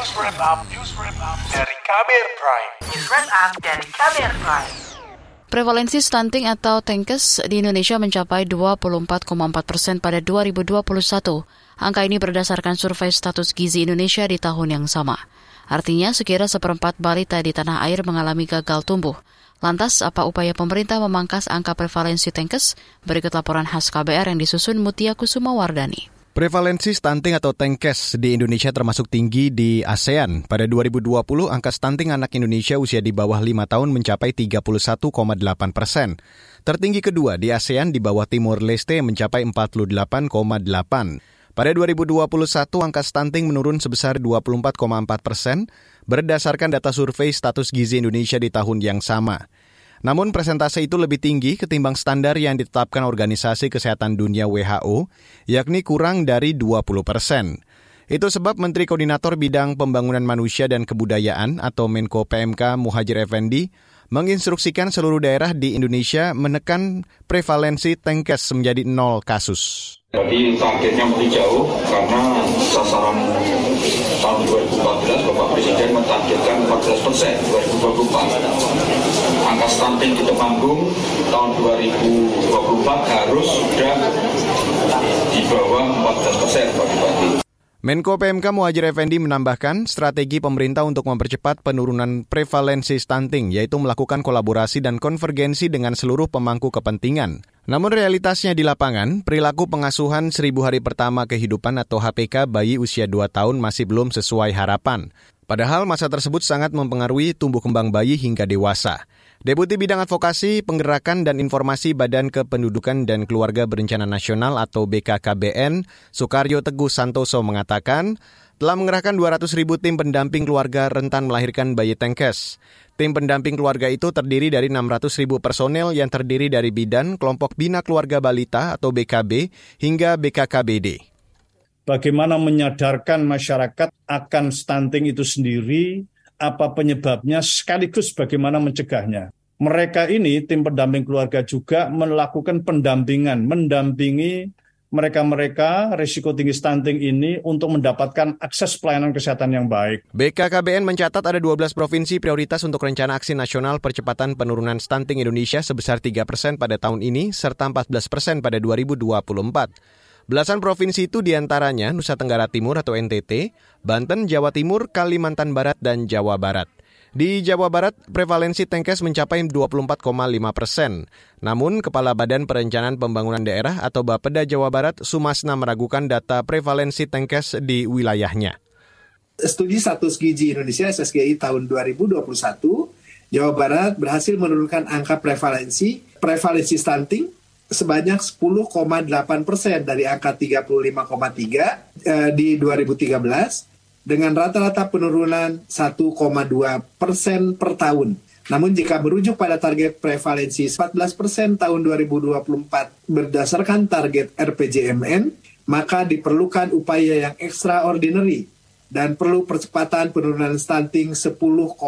News Wrap Up, News Wrap Up dari Kamer Prime. News Wrap Up dari Kamer Prime. Prevalensi stunting atau tenkes di Indonesia mencapai 24,4 persen pada 2021. Angka ini berdasarkan survei status gizi Indonesia di tahun yang sama. Artinya sekira seperempat balita di tanah air mengalami gagal tumbuh. Lantas, apa upaya pemerintah memangkas angka prevalensi tenkes? Berikut laporan khas KBR yang disusun Mutia Kusuma Wardani. Prevalensi stunting atau tenkes di Indonesia termasuk tinggi di ASEAN. Pada 2020, angka stunting anak Indonesia usia di bawah 5 tahun mencapai 31,8 persen. Tertinggi kedua di ASEAN di bawah Timur Leste mencapai 48,8. Pada 2021, angka stunting menurun sebesar 24,4 persen berdasarkan data survei status gizi Indonesia di tahun yang sama. Namun presentase itu lebih tinggi ketimbang standar yang ditetapkan Organisasi Kesehatan Dunia WHO, yakni kurang dari 20 persen. Itu sebab Menteri Koordinator Bidang Pembangunan Manusia dan Kebudayaan atau Menko PMK Muhajir Effendi menginstruksikan seluruh daerah di Indonesia menekan prevalensi tenkes menjadi nol kasus. Jadi targetnya lebih jauh karena sasaran tahun 2014 Bapak Presiden mentargetkan 14 persen 2024. Angka stunting di Temanggung tahun 2024 harus sudah di bawah 14 persen Pak Bupati. Menko PMK Muhajir Effendi menambahkan strategi pemerintah untuk mempercepat penurunan prevalensi stunting yaitu melakukan kolaborasi dan konvergensi dengan seluruh pemangku kepentingan. Namun realitasnya di lapangan, perilaku pengasuhan seribu hari pertama kehidupan atau HPK bayi usia 2 tahun masih belum sesuai harapan. Padahal masa tersebut sangat mempengaruhi tumbuh kembang bayi hingga dewasa. Deputi Bidang Advokasi, Penggerakan dan Informasi Badan Kependudukan dan Keluarga Berencana Nasional atau BKKBN, Soekaryo Teguh Santoso mengatakan, telah mengerahkan 200 ribu tim pendamping keluarga rentan melahirkan bayi tenkes. Tim pendamping keluarga itu terdiri dari 600 ribu personel yang terdiri dari bidan, kelompok bina keluarga balita atau BKB, hingga BKKBD. Bagaimana menyadarkan masyarakat akan stunting itu sendiri, apa penyebabnya, sekaligus bagaimana mencegahnya. Mereka ini, tim pendamping keluarga juga melakukan pendampingan, mendampingi mereka-mereka risiko tinggi stunting ini untuk mendapatkan akses pelayanan kesehatan yang baik. BKKBN mencatat ada 12 provinsi prioritas untuk rencana aksi nasional percepatan penurunan stunting Indonesia sebesar 3 persen pada tahun ini serta 14 persen pada 2024. Belasan provinsi itu di antaranya Nusa Tenggara Timur atau NTT, Banten, Jawa Timur, Kalimantan Barat, dan Jawa Barat. Di Jawa Barat, prevalensi tenkes mencapai 24,5 persen. Namun, Kepala Badan Perencanaan Pembangunan Daerah atau Bapeda Jawa Barat, Sumasna meragukan data prevalensi tenkes di wilayahnya. Studi status gizi Indonesia SSGI tahun 2021, Jawa Barat berhasil menurunkan angka prevalensi, prevalensi stunting sebanyak 10,8 persen dari angka 35,3 eh, di 2013 dengan rata-rata penurunan 1,2 persen per tahun. Namun jika merujuk pada target prevalensi 14 persen tahun 2024 berdasarkan target RPJMN, maka diperlukan upaya yang extraordinary dan perlu percepatan penurunan stunting 10,5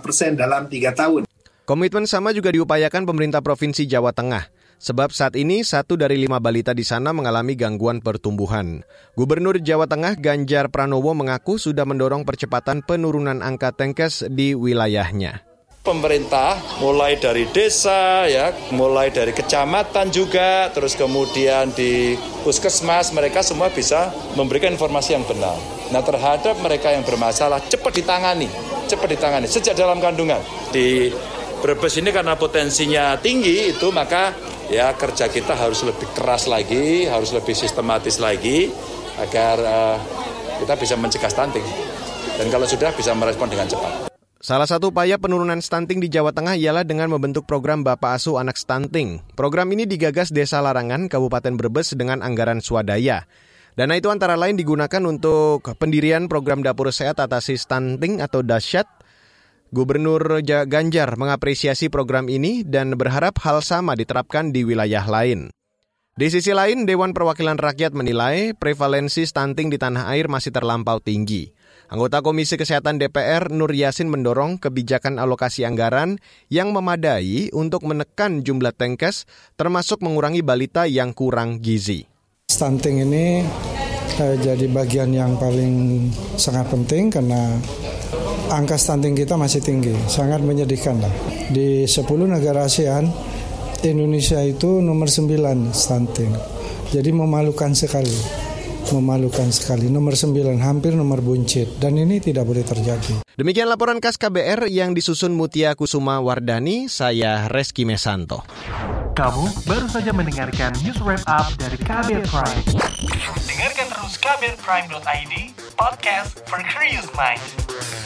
persen dalam tiga tahun. Komitmen sama juga diupayakan pemerintah Provinsi Jawa Tengah. Sebab saat ini satu dari lima balita di sana mengalami gangguan pertumbuhan. Gubernur Jawa Tengah Ganjar Pranowo mengaku sudah mendorong percepatan penurunan angka tenkes di wilayahnya pemerintah mulai dari desa ya, mulai dari kecamatan juga, terus kemudian di puskesmas mereka semua bisa memberikan informasi yang benar. Nah terhadap mereka yang bermasalah cepat ditangani, cepat ditangani sejak dalam kandungan. Di Brebes ini karena potensinya tinggi itu maka ya kerja kita harus lebih keras lagi, harus lebih sistematis lagi agar uh, kita bisa mencegah stunting. Dan kalau sudah bisa merespon dengan cepat. Salah satu upaya penurunan stunting di Jawa Tengah ialah dengan membentuk program Bapak Asuh Anak Stunting. Program ini digagas Desa Larangan, Kabupaten Brebes dengan anggaran swadaya. Dana itu antara lain digunakan untuk pendirian program dapur sehat atasi stunting atau dasyat Gubernur Ganjar mengapresiasi program ini dan berharap hal sama diterapkan di wilayah lain. Di sisi lain, Dewan Perwakilan Rakyat menilai prevalensi stunting di tanah air masih terlampau tinggi. Anggota Komisi Kesehatan DPR Nur Yasin mendorong kebijakan alokasi anggaran yang memadai untuk menekan jumlah tenkes termasuk mengurangi balita yang kurang gizi. Stunting ini eh, jadi bagian yang paling sangat penting karena angka stunting kita masih tinggi, sangat menyedihkan lah. Di 10 negara ASEAN, Indonesia itu nomor 9 stunting. Jadi memalukan sekali. Memalukan sekali. Nomor 9 hampir nomor buncit dan ini tidak boleh terjadi. Demikian laporan khas KBR yang disusun Mutia Kusuma Wardani, saya Reski Mesanto. Kamu baru saja mendengarkan news wrap up dari KBR Prime. Dengarkan terus kbrprime.id, podcast for curious mind.